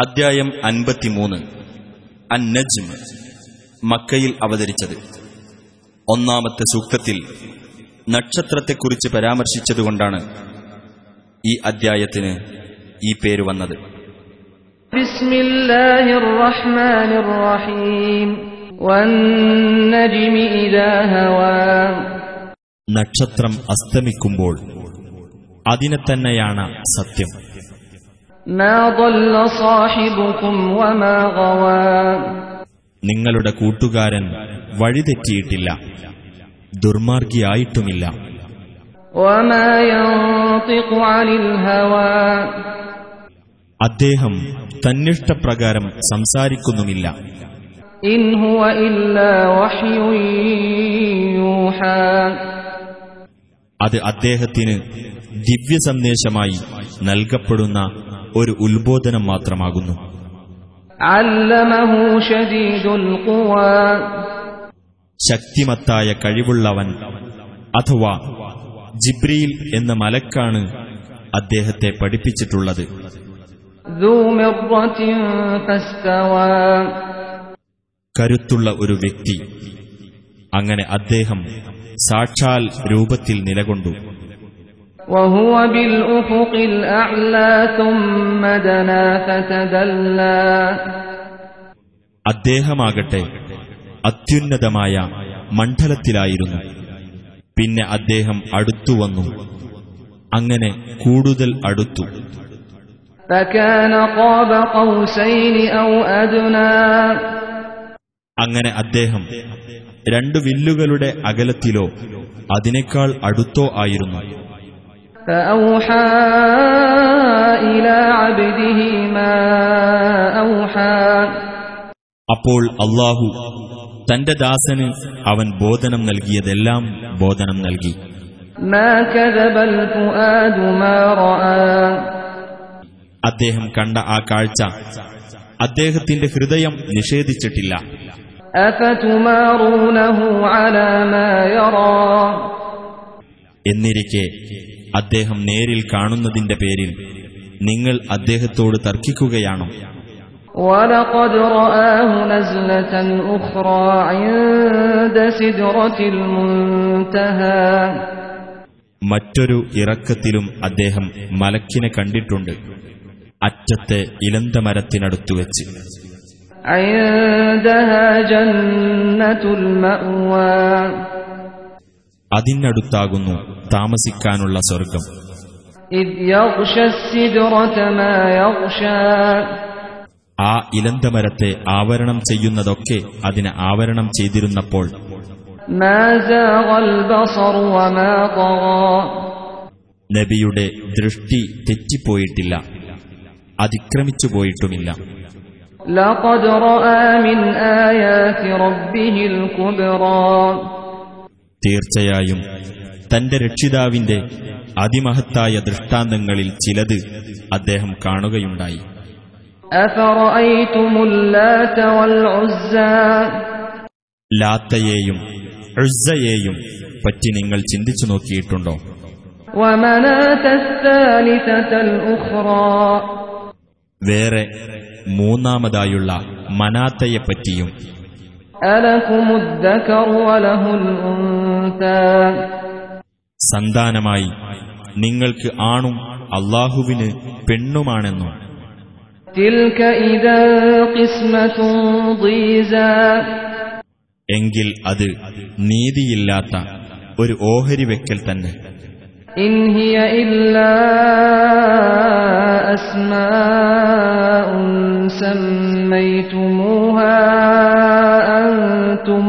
അദ്ധ്യായം അൻപത്തിമൂന്ന്. അൻ നജ്മ് മക്കയിൽ അവതരിച്ചത്. ഒന്നാമത്തെ സൂക്തത്തിൽ നക്ഷത്രത്തെക്കുറിച്ച് പരാമർശിച്ചതുകൊണ്ടാണ് ഈ അദ്ധ്യായത്തിന് ഈ പേര് വന്നത്. നക്ഷത്രം അസ്തമിക്കുമ്പോൾ അതിനെ തന്നെയാണ് സത്യം. നിങ്ങളുടെ കൂട്ടുകാരൻ വഴിതെറ്റിയിട്ടില്ല ദുർമാർഗിയായിട്ടുമില്ല. അദ്ദേഹം തന്നിഷ്ടപ്രകാരം സംസാരിക്കുന്നുമില്ല. അത് അദ്ദേഹത്തിന് ദിവ്യ സന്ദേശമായി നൽകപ്പെടുന്ന ഒരു ഉത്ബോധനം മാത്രമാകുന്നു. ശക്തിമത്തായ കഴിവുള്ളവൻ അഥവാ ജിബ്രിയിൽ എന്ന മലക്കാണ് അദ്ദേഹത്തെ പഠിപ്പിച്ചിട്ടുള്ളത്. കരുത്തുള്ള ഒരു വ്യക്തി. അങ്ങനെ അദ്ദേഹം സാക്ഷാൽ രൂപത്തിൽ നിലകൊണ്ടു. وهو بالأفق الأعلى ثم دنا فتدلى അദ്ദേഹമാകട്ടെ അത്യുന്നതമായ മണ്ഡലത്തിലായിരുന്നു പിന്നെ അദ്ദേഹം അടുത്തുവന്നു അങ്ങനെ കൂടുതൽ അടുത്തു فكان قاب قوسين أو أدنى അങ്ങനെ അദ്ദേഹം രണ്ടു വില്ലുകളുടെ അകലത്തിലോ അതിനേക്കാൾ അടുത്തോ ആയിരുന്നു فأوحى إلى عبده ما أوحى അപ്പോൾ അള്ളാഹു തന്റെ ദാസന് അവൻ ബോധനം നൽകിയതെല്ലാം ബോധനം നൽകി ما كذب الفؤاد ما رأى അദ്ദേഹം കണ്ട ആ കാഴ്ച അദ്ദേഹത്തിന്റെ ഹൃദയം നിഷേധിച്ചിട്ടില്ല أفتمارونه على ما يرى എന്നിരിക്കെ അദ്ദേഹം നേരിൽ കാണുന്നതിന്റെ പേരിൽ നിങ്ങൾ അദ്ദേഹത്തോട് തർക്കിക്കുകയാണോ ولقد رآه نزلة أخرى عند سدرة المنتهى മറ്റൊരു ഇറക്കത്തിലും അദ്ദേഹം മലക്കിനെ കണ്ടിട്ടുണ്ട് അറ്റത്തെ ഇലന്തമരത്തിനടുത്തു വെച്ച് عندها جنة المأوى അതിനടുത്താകുന്നു താമസിക്കാനുള്ള സ്വർഗം ആ ഇലന്തമരത്തെ ആവരണം ചെയ്യുന്നതൊക്കെ അതിന് ആവരണം ചെയ്തിരുന്നപ്പോൾ. നബിയുടെ ദൃഷ്ടി തെറ്റിപ്പോയിട്ടില്ല. അതിക്രമിച്ചു പോയിട്ടുമില്ല ലഖദ് റആ മിൻ ആയാതി റബ്ബിഹിൽ കുബ്റാ. തീർച്ചയായും തന്റെ രക്ഷിതാവിന്റെ അതിമഹത്തായ ദൃഷ്ടാന്തങ്ങളിൽ ചിലത് അദ്ദേഹം കാണുകയുണ്ടായി. ലാത്തയെയും ഉസ്സയെയും പറ്റി നിങ്ങൾ ചിന്തിച്ചു നോക്കിയിട്ടുണ്ടോ? വേറെ മൂന്നാമതായുള്ള മനാത്തയെപ്പറ്റിയും സന്താനമായി നിങ്ങൾക്ക് ആണും അള്ളാഹുവിന് പെണ്ണുമാണെന്നും. എങ്കിൽ അത് നീതിയില്ലാത്ത ഒരു ഓഹരി വെക്കൽ തന്നെ. സമ്മയ്തുമൂഹ അന്തും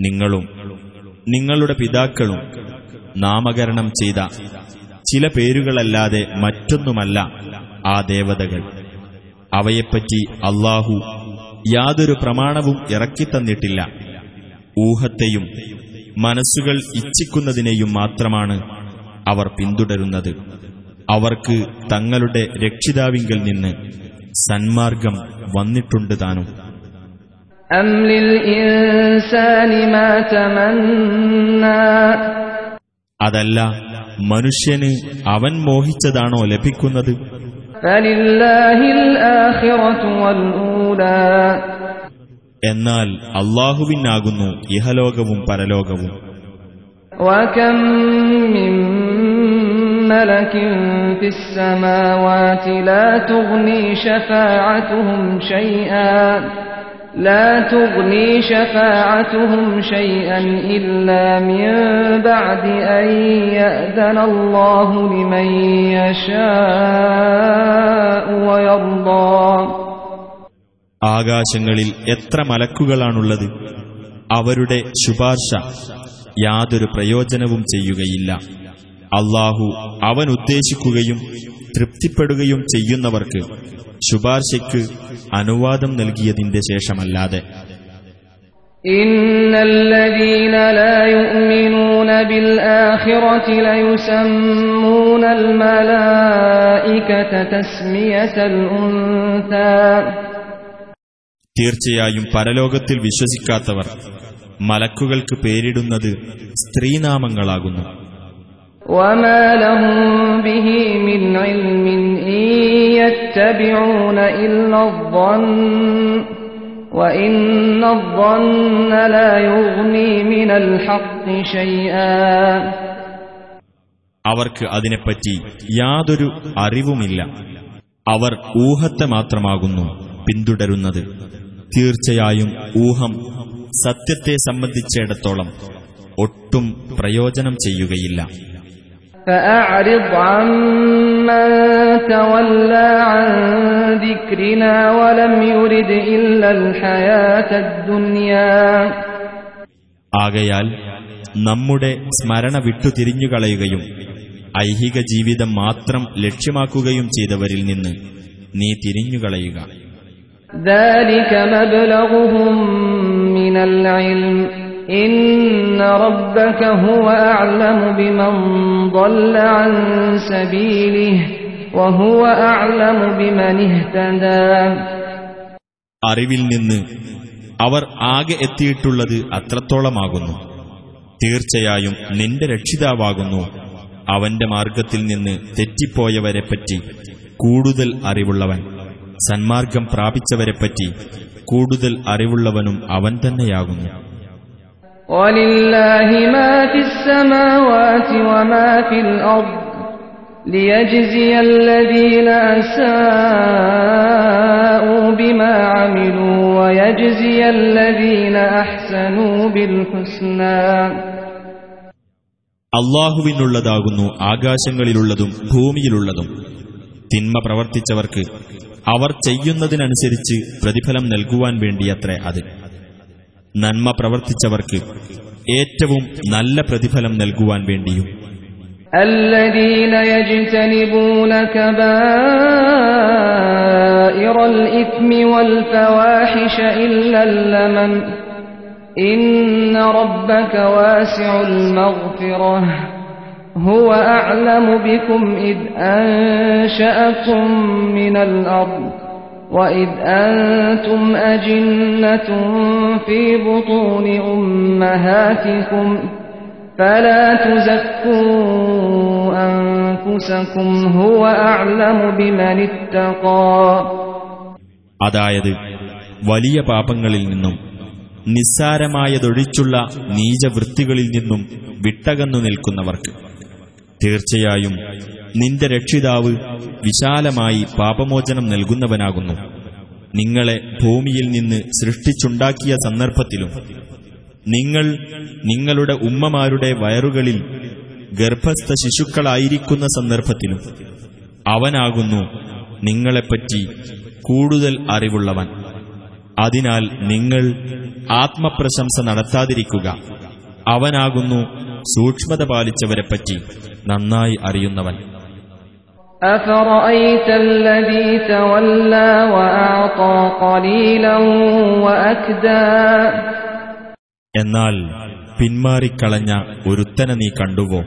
നിങ്ങളും നിങ്ങളുടെ പിതാക്കളും നാമകരണം ചെയ്ത ചില പേരുകളല്ലാതെ മറ്റൊന്നുമല്ല ആ ദേവതകൾ. അവയെപ്പറ്റി അള്ളാഹു യാതൊരു പ്രമാണവും ഇറക്കിത്തന്നിട്ടില്ല. ഊഹത്തെയും മനസ്സുകൾ ഇച്ഛിക്കുന്നതിനെയും മാത്രമാണ് അവർ പിന്തുടരുന്നത്. അവർക്ക് തങ്ങളുടെ രക്ഷിതാവിങ്കിൽ നിന്ന് സന്മാർഗം വന്നിട്ടുണ്ട് താനും. അതല്ല മനുഷ്യന് അവൻ മോഹിച്ചതാണോ ലഭിക്കുന്നത് فلله الآخرة والأولى എന്നാൽ അള്ളാഹുവിനാകുന്നു ഇഹലോകവും പരലോകവും وكم من ملك في السماوات لا تغني شفاعتهم شيئا لا تغني شفاعتهم شيئا إلا من بعد أن يأذن الله لمن يشاء ويرضى ആകാശങ്ങളിൽ എത്ര മലക്കുകളാണുള്ളത് അവരുടെ ശുപാർശ യാതൊരു പ്രയോജനവും ചെയ്യുകയില്ല അള്ളാഹു അവൻ ഉദ്ദേശിക്കുകയും തൃപ്തിപ്പെടുകയും ചെയ്യുന്നവർക്ക് ശുപാർശയ്ക്ക് അനുവാദം നൽകിയതിന്റെ ശേഷമല്ലാതെ إن الذين لا يؤمنون بالآخرة ليسمون الملائكة تسمية الأنثى തീർച്ചയായും പരലോകത്തിൽ വിശ്വസിക്കാത്തവർ മലക്കുകൾക്ക് പേരിടുന്നത് സ്ത്രീനാമങ്ങളാകുന്നു وما لهم به من علم إن يتبعون إلا الظن وإن الظن لا يغني من الحق شيئا അവർക്ക് അതിനെപ്പറ്റി യാതൊരു അറിവുമില്ല അവർ ഊഹത്തെ മാത്രമാകുന്നു പിന്തുടരുന്നത് തീർച്ചയായും ഊഹം സത്യത്തെ സംബന്ധിച്ചിടത്തോളം ഒട്ടും പ്രയോജനം ചെയ്യുകയില്ല فأعرض عمن تولى عن ذكرنا ولم يرد إلا الحياة الدنيا ആകയാൽ നമ്മുടെ സ്മരണ വിട്ടുതിരിഞ്ഞുകളയുകയും ഐഹിക ജീവിതം മാത്രം ലക്ഷ്യമാക്കുകയും ചെയ്തവരിൽ നിന്ന് നീ തിരിഞ്ഞുകളയുക ذلك مبلغهم من العلم إن ربك هو أعلم بمن ضل عن سبيله وهو أعلم بمن اهتدى അറിവിൽ നിന്ന് അവർ ആകെ എത്തിയിട്ടുള്ളത് അത്രത്തോളമാകുന്നു തീർച്ചയായും നിന്റെ രക്ഷിതാവാകുന്നു അവന്റെ മാർഗത്തിൽ നിന്ന് തെറ്റിപ്പോയവരെപ്പറ്റി കൂടുതൽ അറിവുള്ളവൻ സന്മാർഗം പ്രാപിച്ചവരെപ്പറ്റി കൂടുതൽ അറിവുള്ളവനും അവൻ തന്നെയാകുന്നു ولله ما في السماوات وما في الأرض ليجزي الذين أساءوا بما عملوا ويجزي الذين أحسنوا بالحسنى അള്ളാഹുവിനുള്ളതാകുന്നു ആകാശങ്ങളിലുള്ളതും ഭൂമിയിലുള്ളതും തിന്മ പ്രവർത്തിച്ചവർക്ക് അവർ ചെയ്യുന്നതിനനുസരിച്ച് പ്രതിഫലം നൽകുവാൻ വേണ്ടിയത്രേ അത് നന്മ പ്രവർത്തിച്ചവർക്ക് ഏറ്റവും നല്ല പ്രതിഫലം നൽകുവാൻ വേണ്ടിയും الذين يجتنبون كبائر الإثم والفواحش إلا اللمم إن ربك واسع المغفرة هو أعلم بكم إذ أنشأكم من الأرض وإذ أنتم أجنة في بطون أمهاتكم فلا تزكوا أنفسكم هو أعلم بمن اتقى അതായത് വലിയ പാപങ്ങളിൽ നിന്നും നിസ്സാരമായതൊഴിച്ചുള്ള നീചവൃത്തികളിൽ നിന്നും വിട്ടകന്നു നിൽക്കുന്നവർക്ക് തീർച്ചയായും നിന്റെ രക്ഷിതാവ് വിശാലമായി പാപമോചനം നൽകുന്നവനാകുന്നു. നിങ്ങളെ ഭൂമിയിൽ നിന്ന് സൃഷ്ടിച്ചുണ്ടാക്കിയ സന്ദർഭത്തിലും നിങ്ങൾ നിങ്ങളുടെ ഉമ്മമാരുടെ വയറുകളിൽ ഗർഭസ്ഥ ശിശുക്കളായിരിക്കുന്ന സന്ദർഭത്തിലും അവനാകുന്നു നിങ്ങളെപ്പറ്റി കൂടുതൽ അറിവുള്ളവൻ. അതിനാൽ നിങ്ങൾ ആത്മപ്രശംസ നടത്താതിരിക്കുക. അവനാകുന്നു സൂക്ഷ്മത പാലിച്ചവരെപ്പറ്റി നന്നായി അറിയുന്നവൻ. എന്നാൽ പിന്മാറിക്കളഞ്ഞ ഒരുത്തനെ നീ കണ്ടുവോ?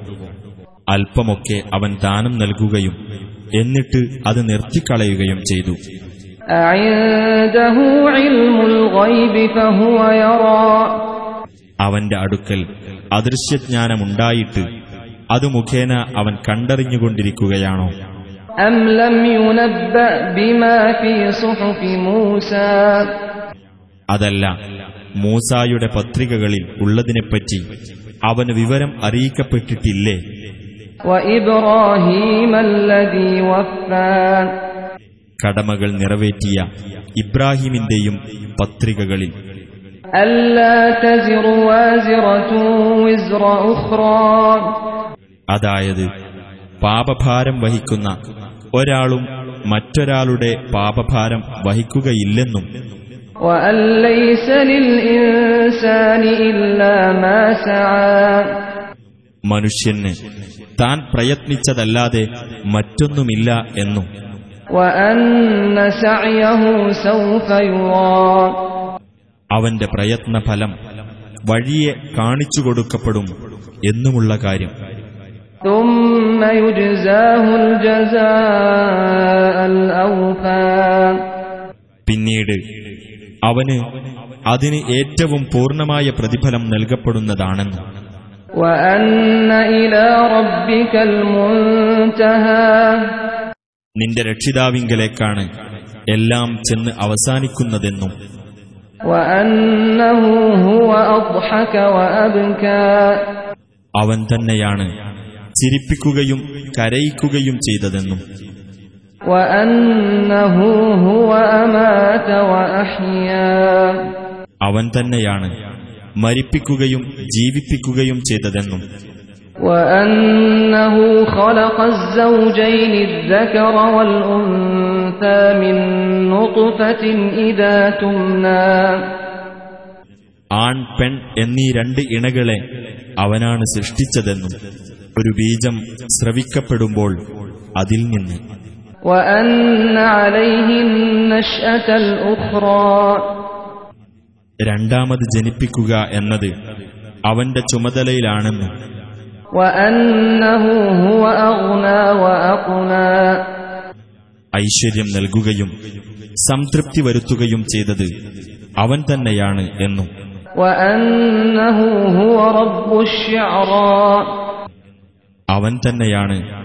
അല്പമൊക്കെ അവൻ ദാനം നൽകുകയും എന്നിട്ട് അത് നിർത്തിക്കളയുകയും ചെയ്തു. അ അവന്റെ അടുക്കൽ അദൃശ്യജ്ഞാനമുണ്ടായിട്ട് അത് മുഖേന അവൻ കണ്ടറിഞ്ഞുകൊണ്ടിരിക്കുകയാണോ? അതല്ല മൂസായുടെ പത്രികകളിൽ ഉള്ളതിനെപ്പറ്റി അവന് വിവരം അറിയിക്കപ്പെട്ടിട്ടില്ലേ? കടമകൾ നിറവേറ്റിയ ഇബ്രാഹിമിന്റെയും പത്രികകളിൽ അതായത് പാപഭാരം വഹിക്കുന്ന ഒരാളും മറ്റൊരാളുടെ പാപഭാരം വഹിക്കുകയില്ലെന്നും മനുഷ്യന് താൻ പ്രയത്നിച്ചതല്ലാതെ മറ്റൊന്നുമില്ല എന്നും അവന്റെ പ്രയത്നഫലം വഴിയെ കാണിച്ചു കൊടുക്കപ്പെടും എന്നുമുള്ള കാര്യം. പിന്നീട് അവന് അതിന് ഏറ്റവും പൂർണമായ പ്രതിഫലം നൽകപ്പെടുന്നതാണെന്ന്. നിന്റെ രക്ഷിതാവിങ്കലേക്കാണ് എല്ലാം ചെന്ന് അവസാനിക്കുന്നതെന്നും. അവൻ തന്നെയാണ് ചിരിപ്പിക്കുകയും കരയിക്കുകയും ചെയ്തതെന്നും وأنه هو أمات وأحيا അവൻ തന്നെയാണ് മരിപ്പിക്കുകയും ജീവിപ്പിക്കുകയും ചെയ്തതെന്നും وأنه خلق الزوجين الذكر والأنثى من نطفة إذا تمنى ആൺ പെൺ എന്നീ രണ്ട് ഇണകളെ അവനാണ് സൃഷ്ടിച്ചതെന്നും ഒരു ബീജം സ്രവിക്കപ്പെടുമ്പോൾ അതിൽ നിന്ന് وأن عليه النشأة الأخرى രണ്ടാമത് ജനിപ്പിക്കുക എന്നത് അവന്റെ ചുമതലയിലാണെന്നും وأنه هو أغنى وأقنى ഐശ്വര്യം നൽകുകയും സംതൃപ്തി വരുത്തുകയും ചെയ്തത് അവൻ തന്നെയാണ് എന്നും. അവൻ തന്നെയാണ്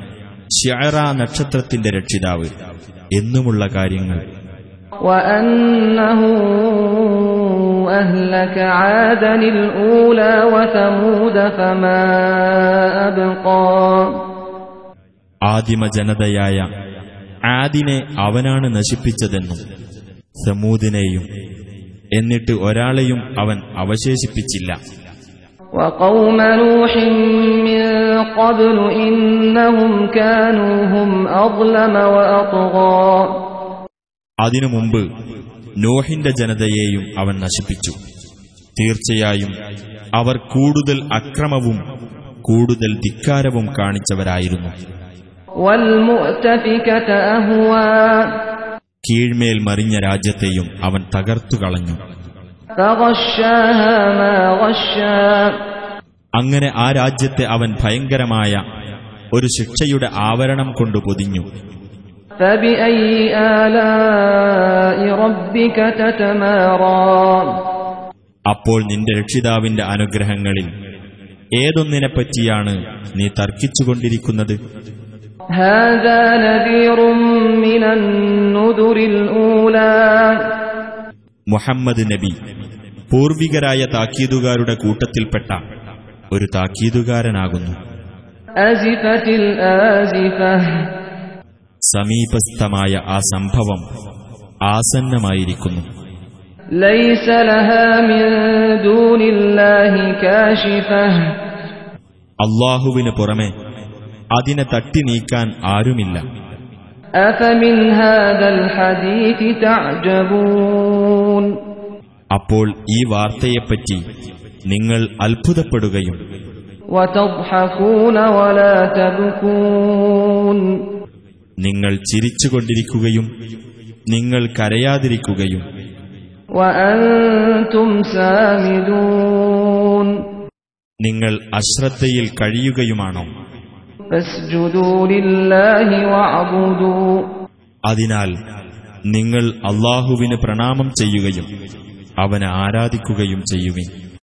ഷാറ നക്ഷത്രത്തിന്റെ രക്ഷിതാവ് എന്നുമുള്ള കാര്യങ്ങൾ. ആദിമ ജനതയായ ആദിനെ അവനാണ് നശിപ്പിച്ചതെന്നും സമൂദിനെയും എന്നിട്ട് ഒരാളെയും അവൻ അവശേഷിപ്പിച്ചില്ല. അതിനു മുമ്പ് നോഹിന്റെ ജനതയെയും അവൻ നശിപ്പിച്ചു. തീർച്ചയായും അവർ കൂടുതൽ അക്രമവും കൂടുതൽ ധിക്കാരവും കാണിച്ചവരായിരുന്നു. കീഴ്മേൽ മറിഞ്ഞ രാജ്യത്തെയും അവൻ തകർത്തു കളഞ്ഞു. അങ്ങനെ ആ രാജ്യത്തെ അവൻ ഭയങ്കരമായ ഒരു ശിക്ഷയുടെ ആവരണം കൊണ്ട് പൊതിഞ്ഞു. അപ്പോൾ നിന്റെ രക്ഷിതാവിന്റെ അനുഗ്രഹങ്ങളിൽ ഏതൊന്നിനെപ്പറ്റിയാണ് നീ തർക്കിച്ചുകൊണ്ടിരിക്കുന്നത്? മുഹമ്മദ് നബി പൂർവികരായ താക്കീതുകാരുടെ കൂട്ടത്തിൽപ്പെട്ട ഒരു താക്കീതുകാരനാകുന്നു. സമീപസ്ഥമായ ആ സംഭവം ആസന്നമായിരിക്കുന്നു. അള്ളാഹുവിന് പുറമെ അതിനെ തട്ടി നീക്കാൻ ആരുമില്ല. അപ്പോൾ ഈ വാർത്തയെപ്പറ്റി നിങ്ങൾ അത്ഭുതപ്പെടുകയും നിങ്ങൾ ചിരിച്ചുകൊണ്ടിരിക്കുകയും നിങ്ങൾ കരയാതിരിക്കുകയും നിങ്ങൾ അശ്രദ്ധയിൽ കഴിയുകയുമാണോ? അതിനാൽ നിങ്ങൾ അള്ളാഹുവിന് പ്രണാമം ചെയ്യുകയും അവനെ ആരാധിക്കുകയും ചെയ്യുവിൻ.